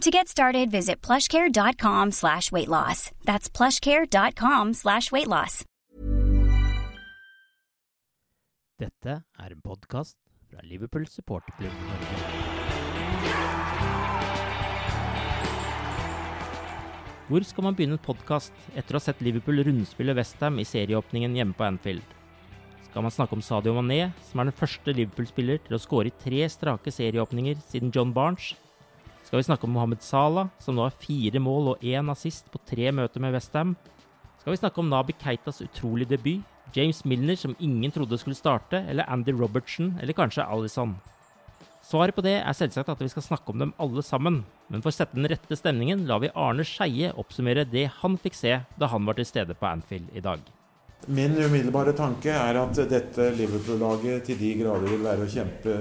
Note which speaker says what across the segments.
Speaker 1: To get started, visit plushcare.com slash weight loss. That's plushcare.com slash weight loss.
Speaker 2: Dette er en podkast fra Liverpool supporterklubb Norge. Hvor skal man begynne en podkast etter å ha sett Liverpool rundspille Westham i serieåpningen hjemme på Anfield? Skal man snakke om Sadio Mané, som er den første Liverpool-spiller til å skåre i tre strake serieåpninger siden John Barnes? Skal vi snakke om Mohammed Salah, som nå har fire mål og én assist på tre møter med Westham? Skal vi snakke om Nabi Keitas utrolige debut, James Milner som ingen trodde skulle starte, eller Andy Robertson, eller kanskje Alison? Svaret på det er selvsagt at vi skal snakke om dem alle sammen, men for å sette den rette stemningen lar vi Arne Skeie oppsummere det han fikk se da han var til stede på Anfield i dag.
Speaker 3: Min umiddelbare tanke er at dette Liverpool-laget til de grader vil være, kjempe,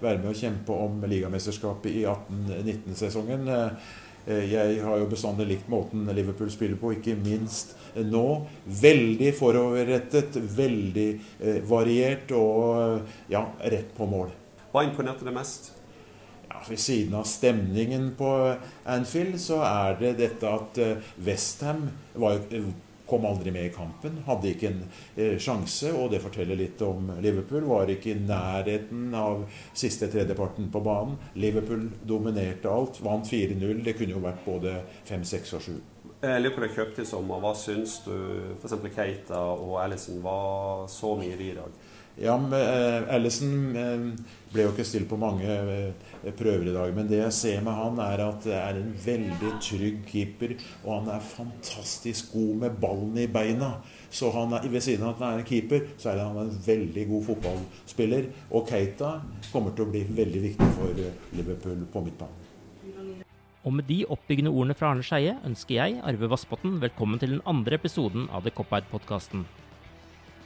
Speaker 3: være, med å kjempe om ligamesterskapet i 18-19-sesongen. Jeg har jo bestandig likt måten Liverpool spiller på, ikke minst nå. Veldig foroverrettet, veldig variert og ja, rett på mål.
Speaker 4: Hva imponerte deg mest?
Speaker 3: Ja, Ved siden av stemningen på Anfield, så er det dette at Westham kom aldri med i kampen. Hadde ikke en eh, sjanse, og det forteller litt om Liverpool. Var ikke i nærheten av siste tredjeparten på banen. Liverpool dominerte alt, vant 4-0. Det kunne jo vært både 5, 6 og 7.
Speaker 4: Jeg lurer på det kjøpte i sommer. Hva syns du f.eks. Keita og Alison var så mye i dag?
Speaker 3: Ja, men, uh, uh, ble jo ikke stilt på mange uh, prøver i dag. Men det jeg ser med han, er at det er en veldig trygg keeper. Og han er fantastisk god med ballen i beina. Så han er, ved siden av at han er en keeper, så er han en veldig god fotballspiller. Og Keita kommer til å bli veldig viktig for Liverpool på midtbanen.
Speaker 2: Og med de oppbyggende ordene fra Arne Skeie ønsker jeg, Arve Vassbotn, velkommen til den andre episoden av The Cop-Out-podkasten.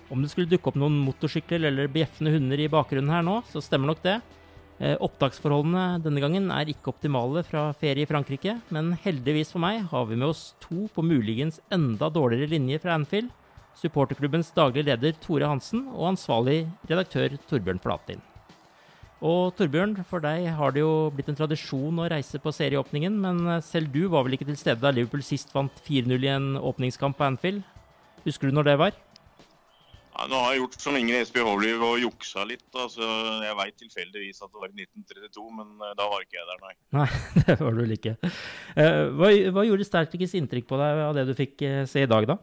Speaker 2: Om det skulle dukke opp noen motorsykler eller bjeffende hunder i bakgrunnen her nå, så stemmer nok det. Eh, opptaksforholdene denne gangen er ikke optimale fra ferie i Frankrike, men heldigvis for meg har vi med oss to på muligens enda dårligere linje fra Anfield. Supporterklubbens daglige leder Tore Hansen og ansvarlig redaktør Torbjørn Flatin. Og Torbjørn, for deg har det jo blitt en tradisjon å reise på serieåpningen, men selv du var vel ikke til stede da Liverpool sist vant 4-0 i en åpningskamp på Anfield? Husker du når det var?
Speaker 5: Ja, nå har jeg gjort som Ingrid Espie Hovliv og juksa litt. Altså, jeg veit tilfeldigvis at det var i 1932, men uh, da var ikke jeg der, nei.
Speaker 2: Nei, det var du vel ikke. Uh, hva, hva, gjorde sterkest inntrykk på deg av det du fikk uh, se i dag, da?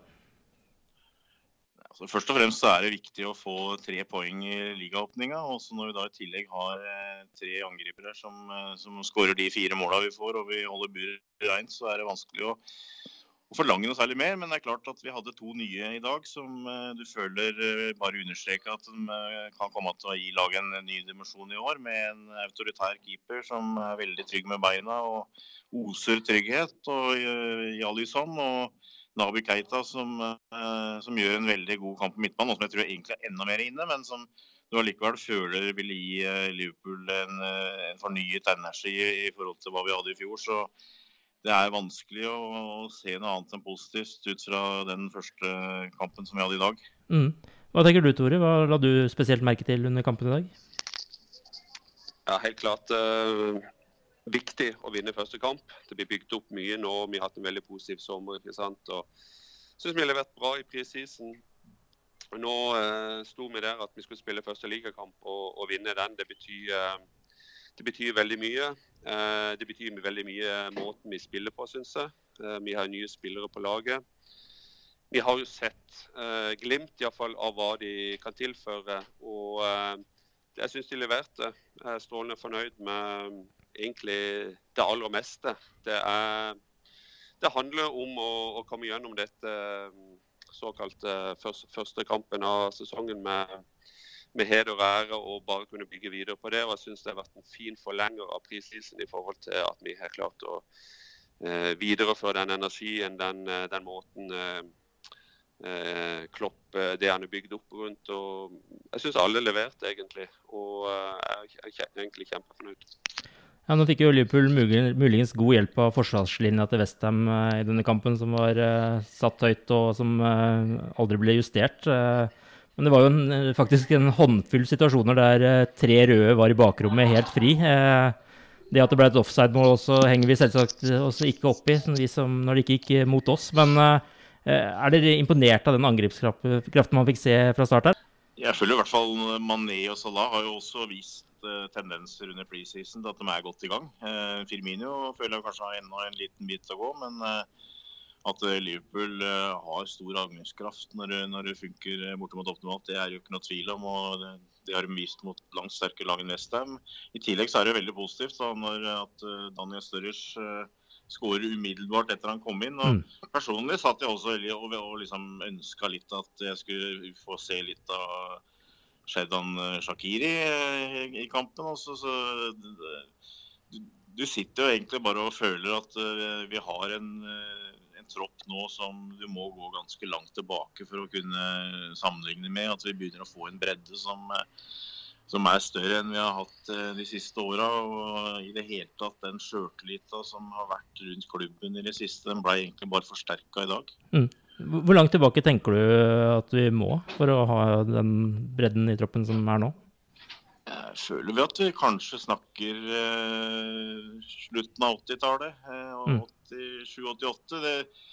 Speaker 5: Altså, først og fremst så er det viktig å få tre poeng i ligaåpninga. Også når vi da i tillegg har tre angripere som, som skårer de fire måla vi får, og vi holder buret reint, så er det vanskelig å å forlange noe særlig mer. Men det er klart at vi hadde to nye i dag som uh, du føler uh, bare understreker at de uh, kan komme til å gi laget en ny dimensjon i år. Med en autoritær keeper som er veldig trygg med beina og oser trygghet. Og Jalison og Nabi Keita som, som, gjør en veldig god kamp på midtbanen. Noe som jeg tror egentlig er enda mer inne, men som du allikevel føler vil gi Liverpool en, en fornyet energi i forhold til hva vi hadde i fjor. så det er vanskelig å, å, se noe annet enn positivt ut fra den første kampen som vi hadde i dag.
Speaker 2: Mm. Hva tenker du, Tore? Hva la du spesielt merke til under kampen i dag?
Speaker 4: Ja, helt klart uh, viktig å vinne første kamp. Det blir bygd opp mye nå. Vi har hatt en veldig positiv sommer. ikke sant? Og syns vi har levert bra i preseason. Nå uh, sto vi der at vi skulle spille første ligakamp og, og vinne den. Det betyr, uh, det betyr veldig mye. Uh, det betyr veldig mye måten vi spiller på, syns jeg. vi har nye spillere på laget. Vi har jo sett glimt i fall, av hva de kan tilføre. og jeg syns de leverte. Jeg er strålende fornøyd med egentlig det aller meste. Det, er, det handler om å, å, komme gjennom dette såkalte første, første kampen av sesongen med, med heder og ære og bare kunne bygge videre på det. Og jeg syns det har vært en fin forlenger av prisisen i forhold til at vi har klart å eh, videreføre den energien, den, eh, den måten eh, eh, Klopp eh, det han er bygd opp rundt. og Jeg syns alle leverte, egentlig. Og eh, jeg er egentlig kjempefornøyd.
Speaker 2: Ja, Nå fikk jo Liverpool muligens god hjelp av forsvarslinja til Westham i denne kampen, som var satt høyt og som aldri ble justert. Uh, men det var jo en, faktisk en håndfull situasjoner der tre røde var i bakrommet helt fri. det at det ble et offside-mål også henger vi selvsagt også ikke opp i, når det ikke gikk mot oss. Men Eh, er dere imponert av den angrepskraften man fikk se fra start her?
Speaker 5: Jeg føler i hvert fall Mané og Salah har jo også vist tendenser under preseason til at de er godt i gang. Firmino føler jeg kanskje har enda en liten bit å gå, men at Liverpool har stor avgangskraft når, når, det funker bortimot optimalt, det er jo ikke noe tvil om. og det, det har de vist mot langt sterkere lag enn Westham. I tillegg så er det veldig positivt da, når at Daniel Sturridge skårer umiddelbart etter han kom inn. og mm. Personlig satt jeg også og, og liksom ønska litt at jeg skulle få se litt av Shedan eh, Shakiri eh, i kampen. Også, så du, du, sitter jo egentlig bare og føler at uh, vi har en, en, tropp nå som du må gå ganske langt tilbake for å kunne sammenligne med. At vi begynner å få en bredde som uh, som er større enn vi har hatt eh, de siste åra. Og i det hele tatt den sjøltillita som har vært rundt klubben i det siste, den ble egentlig bare forsterka i dag.
Speaker 2: Mm. Hvor langt tilbake tenker du at vi må for å ha den bredden i troppen som er nå?
Speaker 5: Jeg føler vi at vi kanskje snakker eh, slutten av 80-tallet. Eh, 87-88. Mm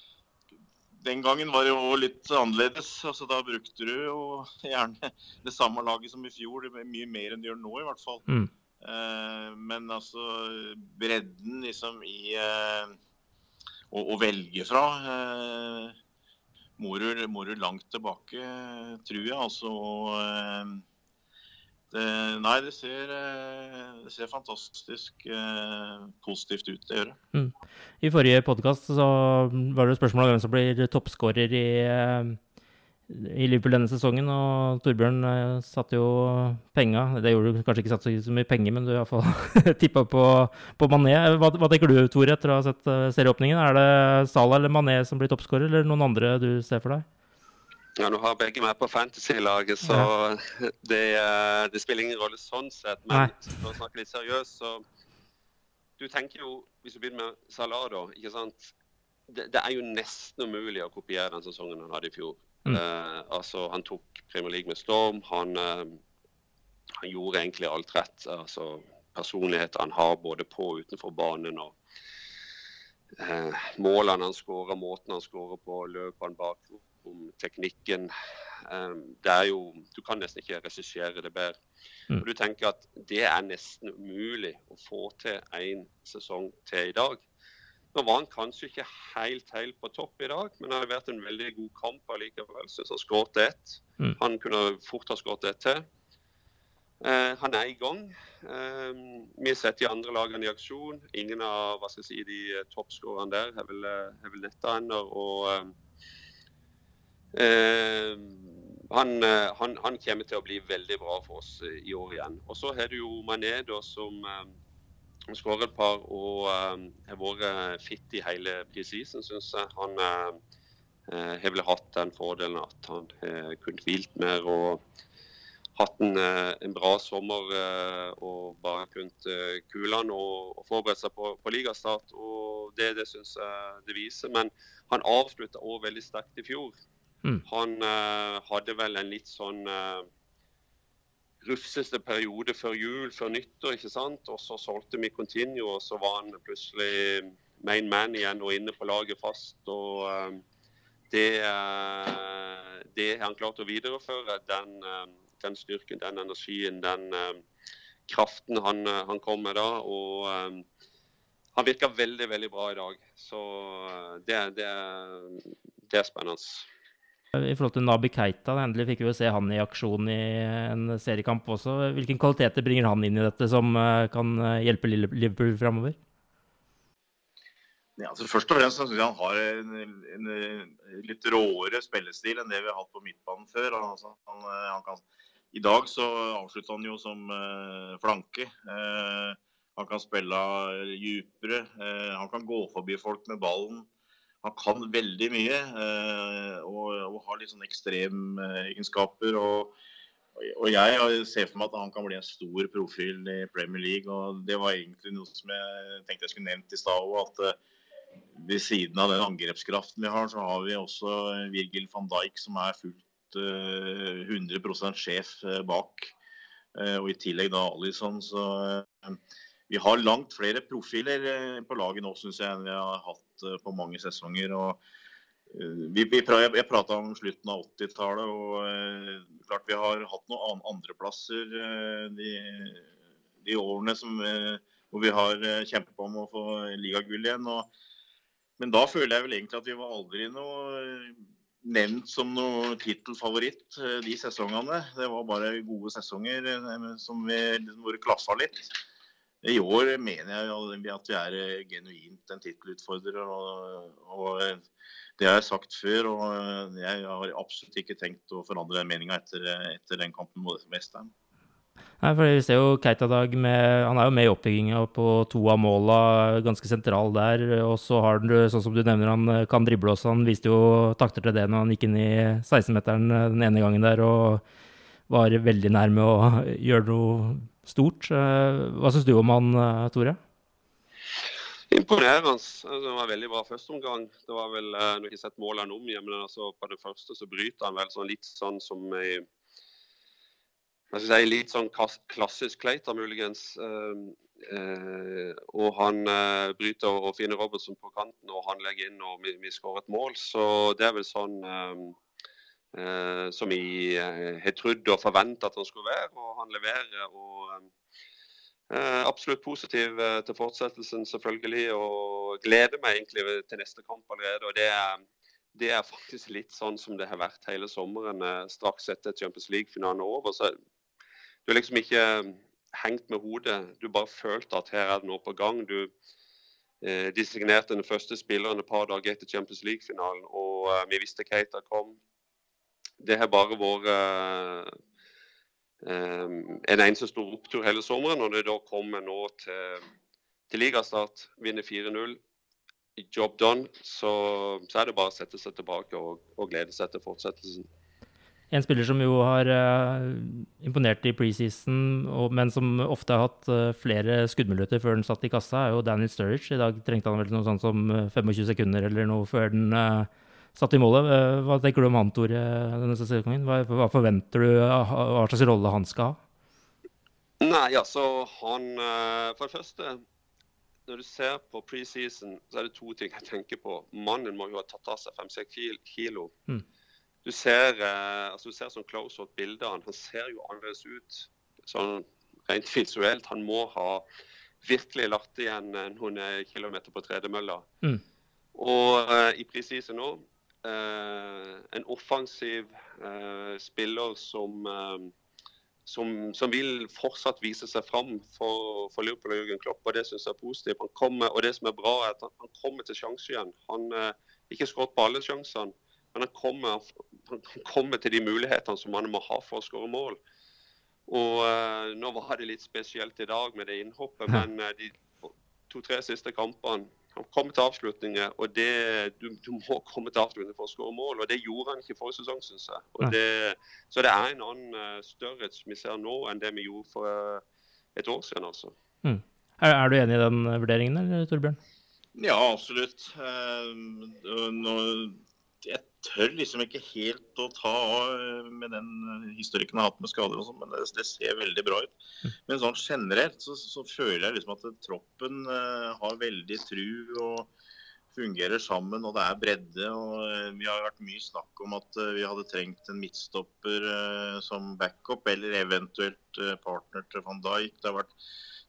Speaker 5: den gangen var det jo litt annerledes. Altså, da brukte du jo gjerne det samme laget som i fjor, mye mer enn du gjør nå i hvert fall. Mm. Eh, men altså bredden liksom i eh, å, å, velge fra eh, må, du, må, du, langt tilbake, tror jeg. Altså, og, det, nei, det ser, eh, det ser fantastisk eh, positivt ut, det gjør det. Mm.
Speaker 2: I forrige podkast var det spørsmål om hvem som blir toppskårer i, eh, i Liverpool denne sesongen. Og Torbjørn eh, satte jo penga Det gjorde du kanskje ikke satt så mye penger, men du har iallfall tippa på, på Mané. Hva, hva, tenker du, Tore, etter å ha sett serieåpningen? Er det Salah eller Mané som blir toppskårer, eller noen andre du ser for deg?
Speaker 4: Ja, Nå har begge meg på Fantasy-laget, så ja. det, eh, det, spiller ingen rolle sånn sett. Men for å snakke litt seriøst, så Du tenker jo, hvis du begynner med Salah, da, ikke sant? Det, det, er jo nesten umulig å kopiere den sesongen han hadde i fjor. Mm. Uh, altså, Han tok Premier League med storm. Han, uh, han gjorde egentlig alt rett. altså Personligheten han har både på og utenfor banen. og uh, Målene han skårer, måten han skårer på, løper han bak om teknikken. Ehm, det er jo, Du kan nesten ikke regissere det bedre. Mm. Og du tenker at Det er nesten umulig å få til en sesong til i dag. Nå var han kanskje ikke helt helt på topp i dag, men det har vært en veldig god kamp allikevel. Syns han skåret ett. Mm. Han kunne fort ha skåret ett til. Uh, han er i gang. Uh, vi har sett de andre lagene i aksjon. Ingen av hva skal jeg si, de toppskårerne der har vel, vel netta ennå. Og uh, Eh, han, eh, han, han, kommer til å bli veldig bra for oss eh, i år igjen. Og så har du jo Mané da, som uh, skårer et par og uh, har vært fit i hele preseason, syns jeg. Han uh, har vel hatt den fordelen at han har kunnet hvilt mer. og hatt en, en, bra sommer og bare kunnet kule han og, og forberede seg på, på ligastart. og Det, det syns jeg det viser. Men han avslutta òg veldig sterkt i fjor. Mm. Han hadde vel en litt sånn rufseste periode før jul, før nyttår. ikke sant? Og så solgte vi Continue, og så var han plutselig main man igjen og inne på laget fast. og uh, det, det han klart å videreføre. Den, den styrken, den energien, den kraften han, han, kom med da. og han virker veldig veldig bra i dag. Så det, det, det er spennende.
Speaker 2: I forhold til Nabi Keita, endelig fikk vi jo se han i aksjon i en seriekamp også. Hvilken kvaliteter bringer han inn i dette som eh, kan eh, hjelpe Liverpool framover?
Speaker 5: Ja, altså først og fremst syns jeg han har en, en, litt råere spillestil enn det vi har hatt på midtbanen før. Altså, han, eh, han kan, I dag så avslutter han jo som uh, flanke. Uh, han kan spille dypere. Uh, han kan gå forbi folk med ballen han kan veldig mye eh, og, og har litt sånn ekstremegenskaper. Og, og jeg ser for meg at han kan bli en stor profil i Premier League. og Det var egentlig noe som jeg tenkte jeg skulle nevnt i stad òg. At eh, ved siden av den angrepskraften vi har, så har vi også Virgil van Dijk som er fullt 100 eh, sjef bak. Og i tillegg da Alison. Så vi har langt flere profiler på laget nå, syns jeg, enn vi har hatt Eh, på mange sesonger. eh, vi, vi, jeg prata om slutten av 80-tallet, og eh, klart vi har hatt noen andreplasser de, de årene som, hvor vi har kjempa om å få ligagull igjen. Og, men da føler jeg vel egentlig at vi var aldri noe nevnt som noe tittelfavoritt de sesongene. Det var bare gode sesonger som vi, hvor det klaffa litt. I år mener jeg at vi er eh, genuint en tittelutfordrer. Og, og, eh, det har jeg sagt før, og eh, jeg har absolutt ikke tenkt å forandre den meninga etter, etter, den kampen mot Westham.
Speaker 2: Nei, for Vi ser jo Keita-Dag med Han er jo med i oppbygginga på to av måla, ganske sentral der. Og så har du, sånn som du nevner, han kan drible også. Han viste jo takter til det når han gikk inn i 16-meteren den ene gangen der og var veldig nærme å gjøre noe stort. Eh, hva syns du om han, eh, Tore?
Speaker 4: Imponerende. Altså, det var veldig bra første omgang. Det var vel, når Nå har ikke sett målene om igjen, men altså, på det første så bryter han vel sånn litt sånn som i si, litt sånn klassisk Kleita, muligens. Og han bryter og finner Robertson på kanten, og han legger inn og vi, vi skårer et mål. Så det er vel sånn Eh, som jeg eh, har trodd og forventa at han skulle være. Og han leverer. og eh, Absolutt positiv til fortsettelsen, selvfølgelig. Og gleder meg egentlig til neste kamp allerede. og det er, det er faktisk litt sånn som det har vært hele sommeren straks etter Champions League-finalen er over. så Du har liksom ikke hengt med hodet. Du bare følte at her er det noe på gang. Du eh, designerte den første spilleren et par dager etter Champions League-finalen, og eh, vi visste Keita kom det har bare vært uh, en eneste stor opptur hele sommeren. Når det da kommer nå til, til ligastart, vinner 4-0, job done, så, så, er det bare å sette seg tilbake og, og glede seg til fortsettelsen.
Speaker 2: En spiller som jo har uh, imponert i preseason, men som ofte har hatt flere skuddmuligheter før den satt i kassa, er jo Daniel Sturridge. I dag trengte han vel noe sånt som 25 sekunder eller noe før den uh, satt i målet. Eh, hva tenker du om han, Tore, denne sesongen? Hva, hva, forventer du, hva slags rolle han skal ha?
Speaker 4: Nei, altså han eh, For det første, når du ser på preseason, så er det to ting jeg tenker på. Mannen må jo ha tatt av seg fem-seks kilo. Mm. Du ser, eh, altså du ser sånn close-up bilde av han. Han ser jo annerledes ut sånn rent visuelt. Han må ha virkelig lagt igjen noen kilometer på tredemølla. Mm. Og uh, i preseason nå en offensiv eh, spiller som, eh, som, som, vil fortsatt vise seg fram for, for Liverpool og Jørgen Klopp. og Det synes jeg er positivt. Han kommer, og det som er bra, er at han, han kommer til sjanse igjen. Han ikke skåret på alle sjansene, men han kommer, han kommer, til de mulighetene som han må ha for å skåre mål. Og Nå var det litt spesielt i dag med det innhoppet, men de to-tre siste kampene Han kommer til avslutninger, og det, du, du, må komme til avslutninger for å skåre mål. og Det gjorde han ikke forrige sesong, syns jeg. Det, så det er en annen størrhet størrelse vi ser nå enn det vi gjorde for uh, et år siden. altså.
Speaker 2: Mm. Er, er, du enig i den vurderingen, eller, Torbjørn?
Speaker 5: Ja, absolutt. Uh, nå, jeg tør liksom ikke helt å ta av med den historikken jeg har hatt med skader og sånn, men det, det, ser veldig bra ut. Mm. Men sånn generelt så, så føler jeg liksom at troppen uh, har veldig tru og fungerer sammen og det er bredde. og uh, Vi har vært mye snakk om at uh, vi hadde trengt en midtstopper som backup, eller eventuelt partner til van Dijk. Det har vært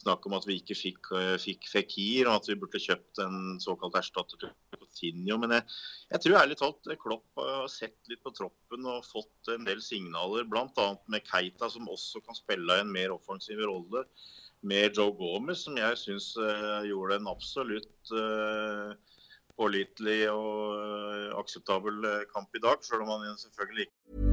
Speaker 5: snakk om at vi ikke fikk, eh, fikk Fekir, og at vi burde kjøpt en såkalt erstatter til Coutinho. Men jeg, jeg tror ærlig talt eh, Klopp har sett litt på troppen og fått en del signaler, bl.a. med Keita, som også kan spille en mer offensiv rolle. Med Joe Gomez, som jeg syns uh, gjorde en absolutt uh, pålitelig og akseptabel kamp i dag, selv om han selvfølgelig ikke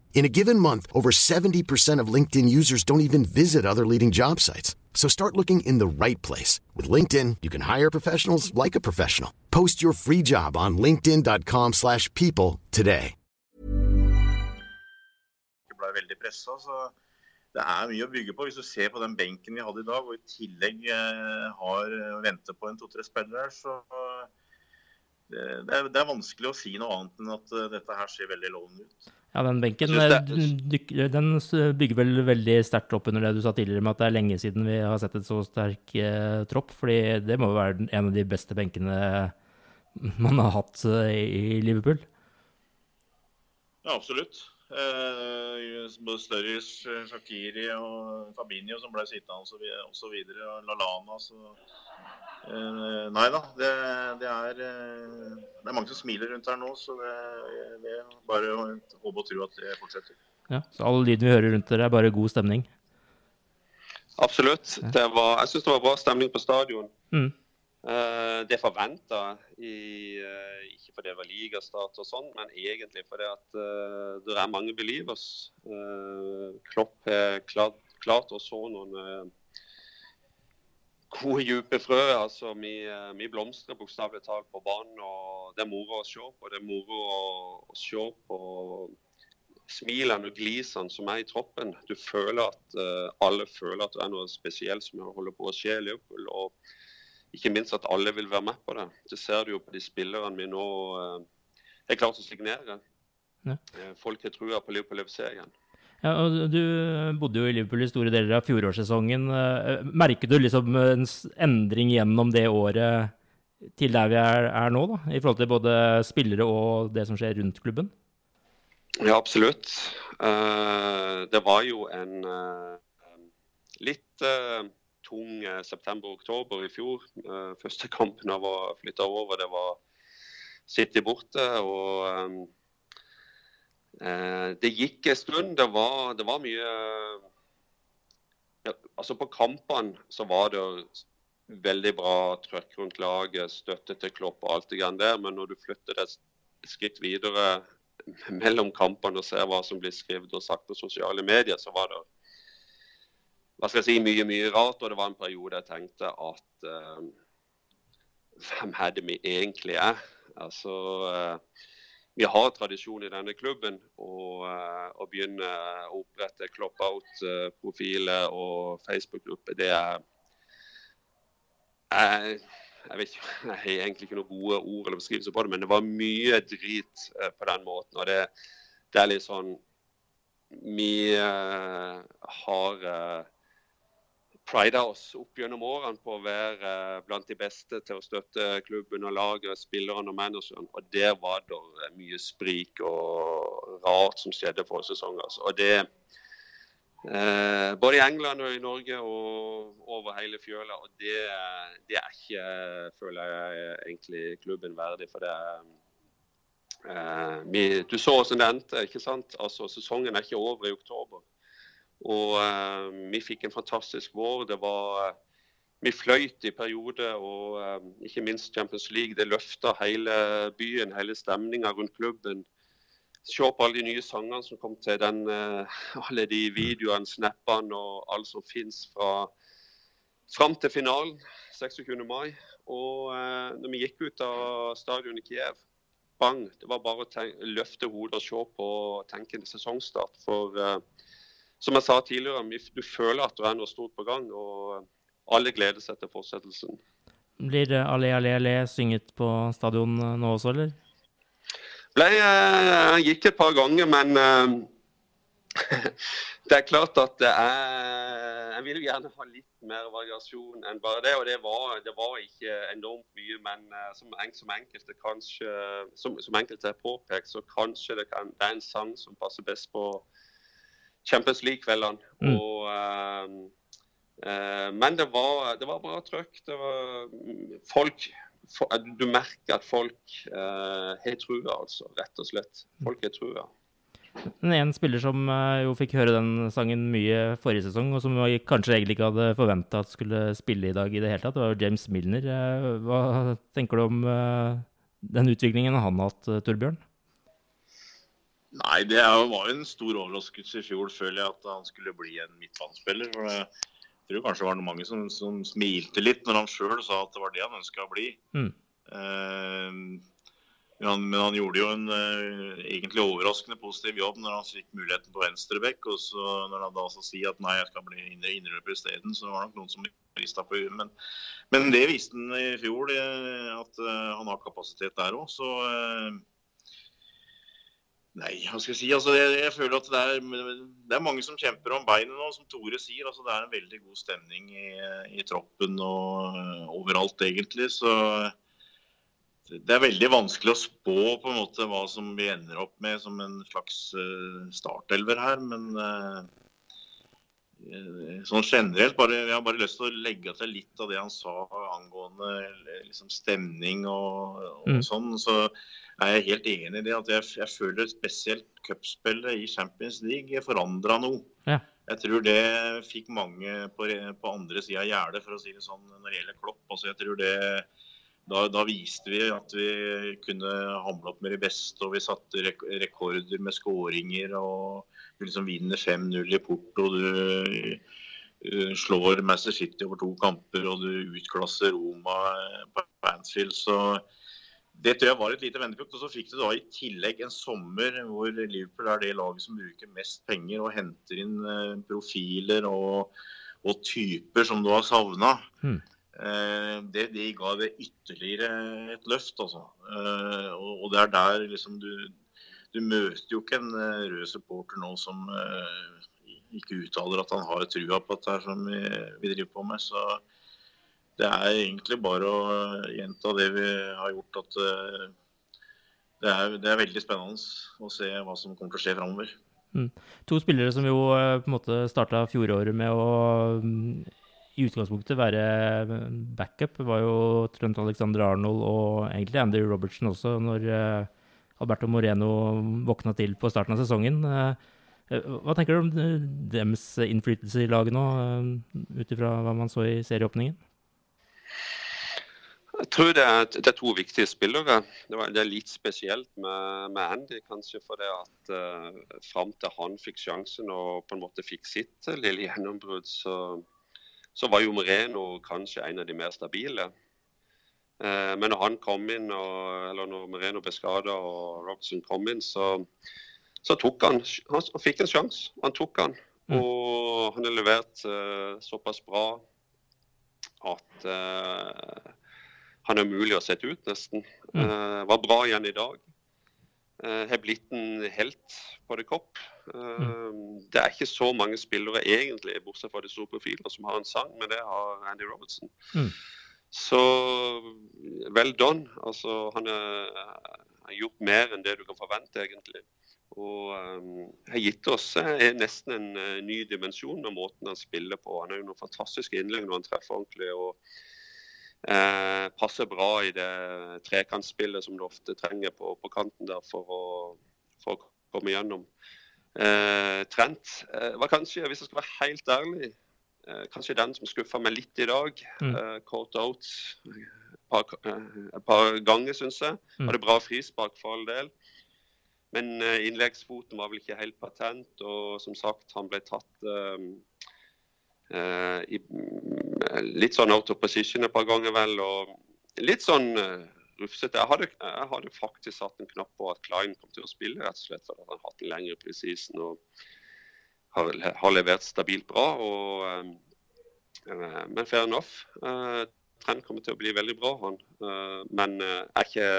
Speaker 6: In a given month, over 70% of LinkedIn users don't even visit other leading job sites. So start looking in the right place. With LinkedIn, you can hire professionals like a professional. Post your free job on linkedin.com slash people today.
Speaker 5: Ble veldig presset, så det er mye å bygge på. Hvis du ser på den benken vi hadde i dag, og i tillegg eh, har ventet på en to-tre spillere, så det, det, er, det, er, vanskelig å si noe annet enn at dette her ser veldig lovende ut.
Speaker 2: Ja, den benken eh, den bygger vel veldig sterkt opp under det du sa tidligere med at det er lenge siden vi har sett et så sterk eh, tropp. fordi det må jo være en av de beste benkene man har hatt eh, i Liverpool.
Speaker 5: Ja, absolutt. Eh, både Sturridge, Shakiri og Fabinho som ble sittende osv. Og, og Lalana. Så Eh, nei da, det, det, er, eh, det, er, mange som smiler rundt her nå, så det, det er bare å håpe og tro at det fortsetter.
Speaker 2: Ja, Så all lyden vi hører rundt dere, er bare god stemning?
Speaker 4: Absolutt. Var, jeg syns det var bra stemning på stadion. Mm. Uh, det forventa, uh, ikke fordi det var ligastart og sånn, men egentlig fordi at uh, det er mange believers. Klopp har klart, klart å så noen gode, dype frø. altså Vi, eh, vi blomstrer bokstavelig talt på banen. og Det er moro å se på. Det er moro å, å se på smilene og glisene som er i troppen. Du føler at uh, Alle føler at det er noe spesielt som holder på å skje i Liverpool. Ikke minst at alle vil være med på det. Det ser du jo på de spillerne vi nå uh, er klart å signere. Ja. Folk har trua på Liverpool FC igjen.
Speaker 2: Ja, og Du bodde jo i Liverpool i store deler av fjorårssesongen. Merket du liksom en endring gjennom det året til der vi er, er, nå, da, i forhold til både spillere og det som skjer rundt klubben?
Speaker 4: Ja, absolutt. Det var jo en litt tung september-oktober i fjor. første kampen av å flytte over, det var City borte. og Eh, det gikk en stund. Det var, det var mye ja, Altså På kampene så var det veldig bra trøkk rundt laget, støtte til Klopp og alt det grann der. Men når du flytter deg et skritt videre mellom kampene og ser hva som blir skrevet og sagt på sosiale medier, så var det hva skal jeg si, mye mye rart. Og det var en periode jeg tenkte at uh, Hvem er det vi egentlig er? Altså uh, vi har tradisjon i denne klubben å, å begynne å opprette Clop-out-profiler og Facebook-grupper. Det er jeg, jeg, vet ikke, jeg har egentlig ikke noen gode ord eller beskrivelser på det, men det var mye drit eh, på den måten. og det, det er litt sånn Vi uh, har prida oss opp gjennom årene på å være eh, blant de beste til å støtte klubben og laget, spillerne og manageren. Og der var det eh, mye sprik og rart som skjedde forrige sesong. Altså. Og det eh, Både i England og i Norge og over hele fjøla. Og det, det er ikke, føler jeg, egentlig klubben verdig. For det eh, vi, Du så hvordan det endte. ikke sant? Altså, Sesongen er ikke over i oktober. Og eh, vi fikk en fantastisk vår. Det var Vi fløyt i perioder, og uh, ikke minst Champions League. Det løfta hele byen, hele stemninga rundt klubben. Se på alle de nye sangene som kom til, den, uh, alle de videoene, snappene og alt som fins fra fram til finalen 26. mai. Og når vi gikk ut av stadion i Kiev, bang. Det var bare å løfte hodet og se på tenkende sesongstart. For som jeg sa tidligere, du føler at det er noe stort på gang. Og alle gleder seg til fortsettelsen.
Speaker 2: Blir det Allé, allé, allé synget på stadion nå også, eller?
Speaker 4: Ble, jeg gikk et par ganger, men det er klart at det er Jeg vil jo gjerne ha litt mer variasjon enn bare det. Og det var, det var ikke enormt mye, men som, som, enkelte kanskje som, som enkelte har påpekt, så kanskje det, kan, det er en sang som passer best på Champions League-kveldene. Mm. Uh, uh, men det var, det var bra trøkk. Det var folk for, Du merker at folk uh, har trua, altså. Rett og slett. Folk har trua.
Speaker 2: Men en spiller som jo fikk høre den sangen mye forrige sesong, og som vi kanskje egentlig ikke hadde forventa at skulle spille i dag i det hele tatt, det var James Milner. Hva tenker du om den utviklingen han har hatt, Torbjørn?
Speaker 5: Nei, det var jo en stor overraskelse i fjor, føler jeg, at han skulle bli en midtbanespiller. For jeg tror kanskje det var mange som, som smilte litt når han sjøl sa at det var det han ønska å bli. Mm. Uh, men, han, men han, gjorde jo en uh, egentlig overraskende positiv jobb når han fikk muligheten på venstrebekk. Og så når han da så sier at nei, jeg skal bli indreløper isteden, så var det nok noen som rista på huet. Men, men, det viste han i fjor, det, at uh, han har kapasitet der òg. Så Nei, hva skal jeg si. Altså, jeg, jeg føler at det er, det er, mange som kjemper om beinet nå, som Tore sier. Altså, det er en veldig god stemning i, i troppen og uh, overalt, egentlig. Så det er veldig vanskelig å spå på en måte hva som vi ender opp med som en slags uh, startelver her. Men uh, sånn generelt, bare, jeg har bare lyst til å legge til litt av det han sa angående liksom, stemning og, og mm. sånn. så er jeg helt enig i det. at Jeg, jeg føler spesielt cupspillet i Champions League forandra noe. Ja. Jeg tror det fikk mange på, på andre sida av gjerdet, for å si det sånn, når det gjelder Klopp. Altså, jeg tror det, da, da, viste vi at vi kunne hamle opp med de beste, og vi satte rek rekorder med skåringer. og Du liksom vinner 5-0 i Porto. Du, uh, slår Manchester City over to kamper og du utklasser Roma på Anfield. Så det tror jeg var et lite vendepunkt. Og så fikk du da i tillegg en sommer hvor Liverpool er det laget som bruker mest penger og henter inn uh, profiler og, og, typer som du har savna. Mm. Uh, det, det, ga det ytterligere et løft, altså. Og, og, det er der liksom du Du møter jo ikke en rød supporter nå som ikke uttaler at han har trua på dette som vi, vi, driver på med. Så det er egentlig bare å gjenta det vi har gjort. At eh, det er, det er veldig spennende å se hva som kommer til å skje framover.
Speaker 2: Mm. To spillere som jo eh, på en måte starta fjoråret med å mm, i utgangspunktet være backup, var jo Trønt Alexander Arnold og egentlig Andy Robertson også, når eh, Alberto Moreno våkna til på starten av sesongen. Eh, hva tenker du om eh, deres innflytelse i laget nå, eh, ut ifra hva man så i serieåpningen?
Speaker 4: Jeg tror det er, det er, to viktige spillere. Det, var, det er litt spesielt med, med, Andy, kanskje fordi at uh, fram til han fikk sjansen og på en måte fikk sitt lille gjennombrudd, så, så, var jo Moreno kanskje en av de mer stabile. Uh, men når han kom inn, og, eller når Moreno ble skada og Robson kom inn, så, så tok han Han, han fikk en sjanse, han tok han. Mm. Og han har levert uh, såpass bra at uh, han er mulig å sette ut, nesten. Mm. Uh, var bra igjen i dag. Uh, har blitt en helt på det kopp. Mm. Det er ikke så mange spillere egentlig, bortsett fra de store profilene, som har en sang, men det har Andy Robertson. Mm. Så well done. Altså, han har gjort mer enn det du kan forvente, egentlig. Og um, har gitt oss eh, nesten en uh, ny dimensjon med måten han spiller på. Han har jo noen fantastiske innlegg når han treffer ordentlig. og uh, passer bra i det trekantspillet som du ofte trenger på, på kanten der for å, for å, komme gjennom. Uh, Trent var kanskje, hvis jeg skal være helt ærlig, kanskje den som skuffa meg litt i dag. Mm. Court out et par, par ganger, syns jeg. Mm. Hadde bra frispark for all del. Men uh, innleggsfoten var vel ikke helt patent, og som sagt, han ble tatt uh, uh, i, litt sånn out of position et par ganger, vel. Og litt sånn rufsete. Jeg hadde, jeg hadde, faktisk satt en knapp på at Klein kom til å spille, rett og slett fordi han hatt en lengre presisen og har, har, levert stabilt bra. Og, men fair enough. Trend kommer til å bli veldig bra, han. men er ikke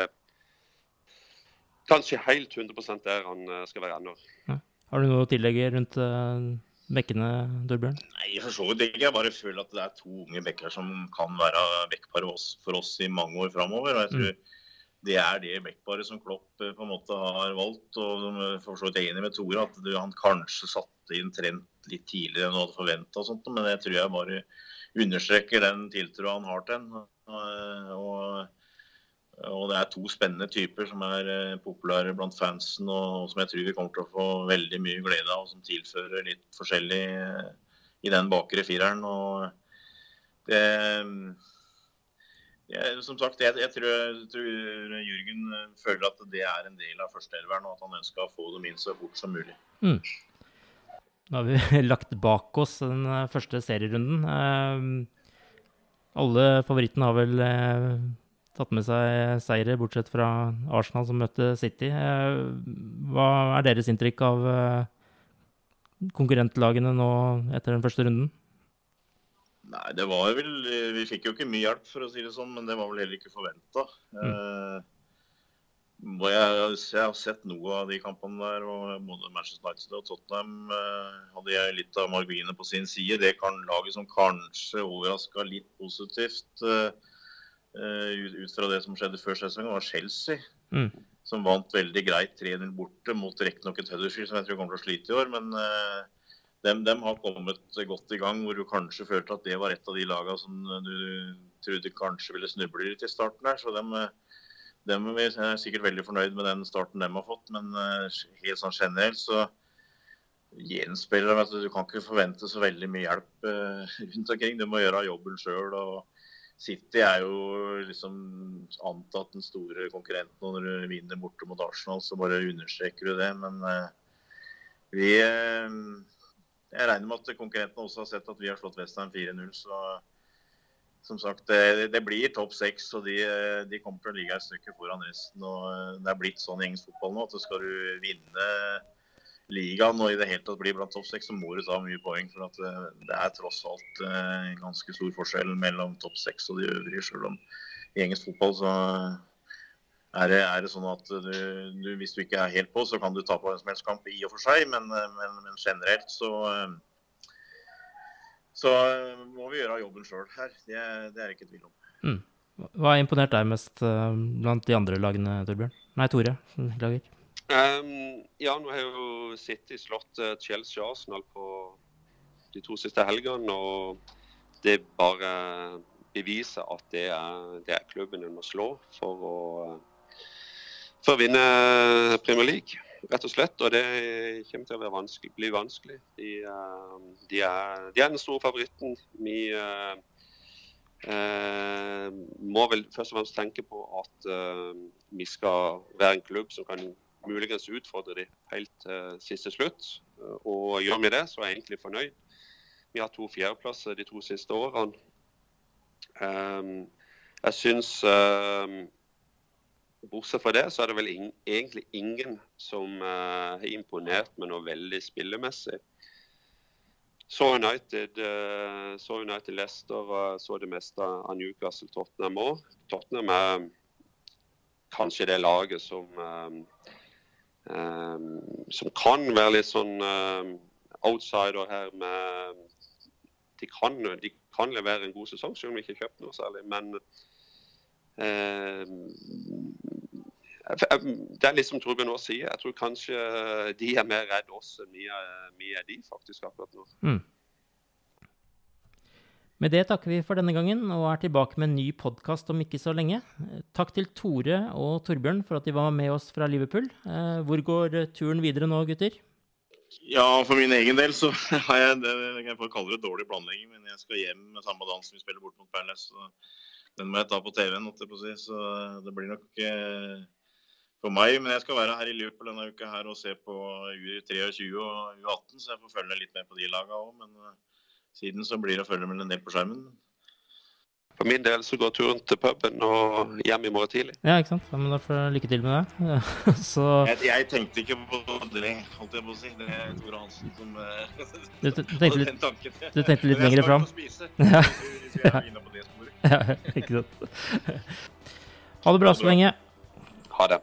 Speaker 4: kanskje helt 100% der han eh, skal være ennå. Ja.
Speaker 2: Har du noe å tillegge rundt uh, bekkene, Dørbjørn?
Speaker 5: Nei, for så vidt ikke. Jeg bare føler at det er to unge bekker som kan være bekkpar for oss i mange år framover. Og jeg tror mm. det er det bekkparet som Klopp eh, på en måte har valgt. Og for så vidt er enig med Tore at han kanskje satte inn trend litt tidligere enn han hadde forventa. Men det tror jeg bare understreker den tiltroa han har til den. Og og det er to spennende typer som er eh, populære blant fansen, og som jeg tror vi kommer til å få veldig mye glede av, og som tilfører litt forskjellig eh, i den bakre fireren. Og det jeg, som sagt, jeg, jeg, tror, jeg, tror, Jørgen føler at det er en del av førsteelveren, og at han ønsker å få dem inn så fort som mulig. Mm.
Speaker 2: Nå har vi lagt bak oss den eh, første serierunden. alle favorittene har vel tatt med seg seire, bortsett fra Arsenal som møtte City. Eh, hva er deres inntrykk av eh, konkurrentlagene nå etter den første runden?
Speaker 5: Nei, det var vel Vi fikk jo ikke mye hjelp, for å si det sånn, men det var vel heller ikke forventa. Mm. Eh, jeg, jeg, har sett noe av de kampene der, og både Manchester United og Tottenham eh, hadde jeg litt av marginene på sin side. Det kan laget som kanskje overraska litt positivt. Eh, Eh, ut fra det som skjedde før sesongen, var Chelsea. Mm. Som vant veldig greit 3-0 borte mot riktignok et Huddersfield som jeg tror kommer til å slite i år. Men uh, dem, dem, har kommet godt i gang, hvor du kanskje følte at det var et av de lagene som du trodde kanskje ville snuble litt i starten der. Så dem, dem er sikkert veldig fornøyd med den starten de har fått. Men uh, helt sånn generelt så gjenspeiler de at du kan ikke forvente så veldig mye hjelp uh, rundt omkring. Du må gjøre jobben sjøl. City er jo liksom antatt den store konkurrenten. Og når du vinner borte mot Arsenal, så bare understreker du det. Men eh, vi eh, jeg regner med at konkurrentene også har sett at vi har slått Western 4-0. Så som sagt, det, det blir topp seks, og de, de, kommer til å ligge et stykke foran resten. og Det er blitt sånn i engelsk fotball nå at skal du vinne ligaen og i det hele tatt bli blant topp seks, så må du ta mye poeng. For at det er tross alt ganske stor forskjell mellom topp seks og de øvrige. Selv om i engelsk fotball så er det, er det, sånn at du, du, hvis du ikke er helt på, så kan du tape en som helst kamp i og for seg, men, men, men generelt så så må vi gjøre jobben sjøl her. Det, det, er ikke tvil om.
Speaker 2: Mm. Hva har imponert deg mest blant de andre lagene, Torbjørn? Nei, Tore. Lager.
Speaker 4: Um, ja, nå har jo City slått slottet Chelsea og Arsenal på de to siste helgene. Og det bare beviser at det er, det er klubben en må slå for å for å vinne Premier League, rett og slett. Og det kommer til å vanskelig, bli vanskelig. De, uh, de, er, de, er, den store favoritten. Vi uh, uh, må vel først og fremst tenke på at vi skal være en klubb som kan muligens utfordre de helt til siste slutt. Og gjør vi det, så er jeg egentlig fornøyd. Vi har to fjerdeplasser de to siste årene. jeg syns Bortsett fra det, så er det vel in egentlig ingen som uh, har imponert med noe veldig spillemessig. Så United, uh, så United Leicester og så det meste av Newcastle Tottenham òg. Tottenham er kanskje det laget som um, um, som kan være litt sånn um, outsider her med de kan, de kan levere en god sesong, selv om de ikke har kjøpt noe særlig. Men Eh, det er liksom Torbjørn nå sier. Jeg tror kanskje de er mer redd oss enn vi vi er de faktisk akkurat nå. Mm.
Speaker 2: Med det takker vi for denne gangen og er tilbake med en ny podkast om ikke så lenge. Takk til Tore og Torbjørn for at de var med oss fra Liverpool. Eh, hvor går turen videre nå, gutter?
Speaker 5: Ja, for min egen del så har jeg det jeg får kalle det dårlig planlegging. Men jeg skal hjem med samme dans som vi spiller bort mot Palace. Den må jeg ta på TV-en, så det blir nok eh, for meg. Men jeg skal være her i Liverpool denne uka her og se på U23 og U18, så jeg får følge litt med på de laga òg. Siden så blir det å følge med en del på skjermen.
Speaker 4: For min del så går turen til puben og hjem i morgen tidlig.
Speaker 2: Ja, ikke sant. Ja, men da får jeg lykke til med det. så...
Speaker 5: jeg, jeg, tenkte ikke på det, holdt jeg på å si. Det er Tore Hansen som uh,
Speaker 2: du, tenkte litt, du tenkte litt lenger fram?
Speaker 5: Ja. ja.
Speaker 2: ja, ikke sant. Ha det bra så lenge.
Speaker 4: Ha det.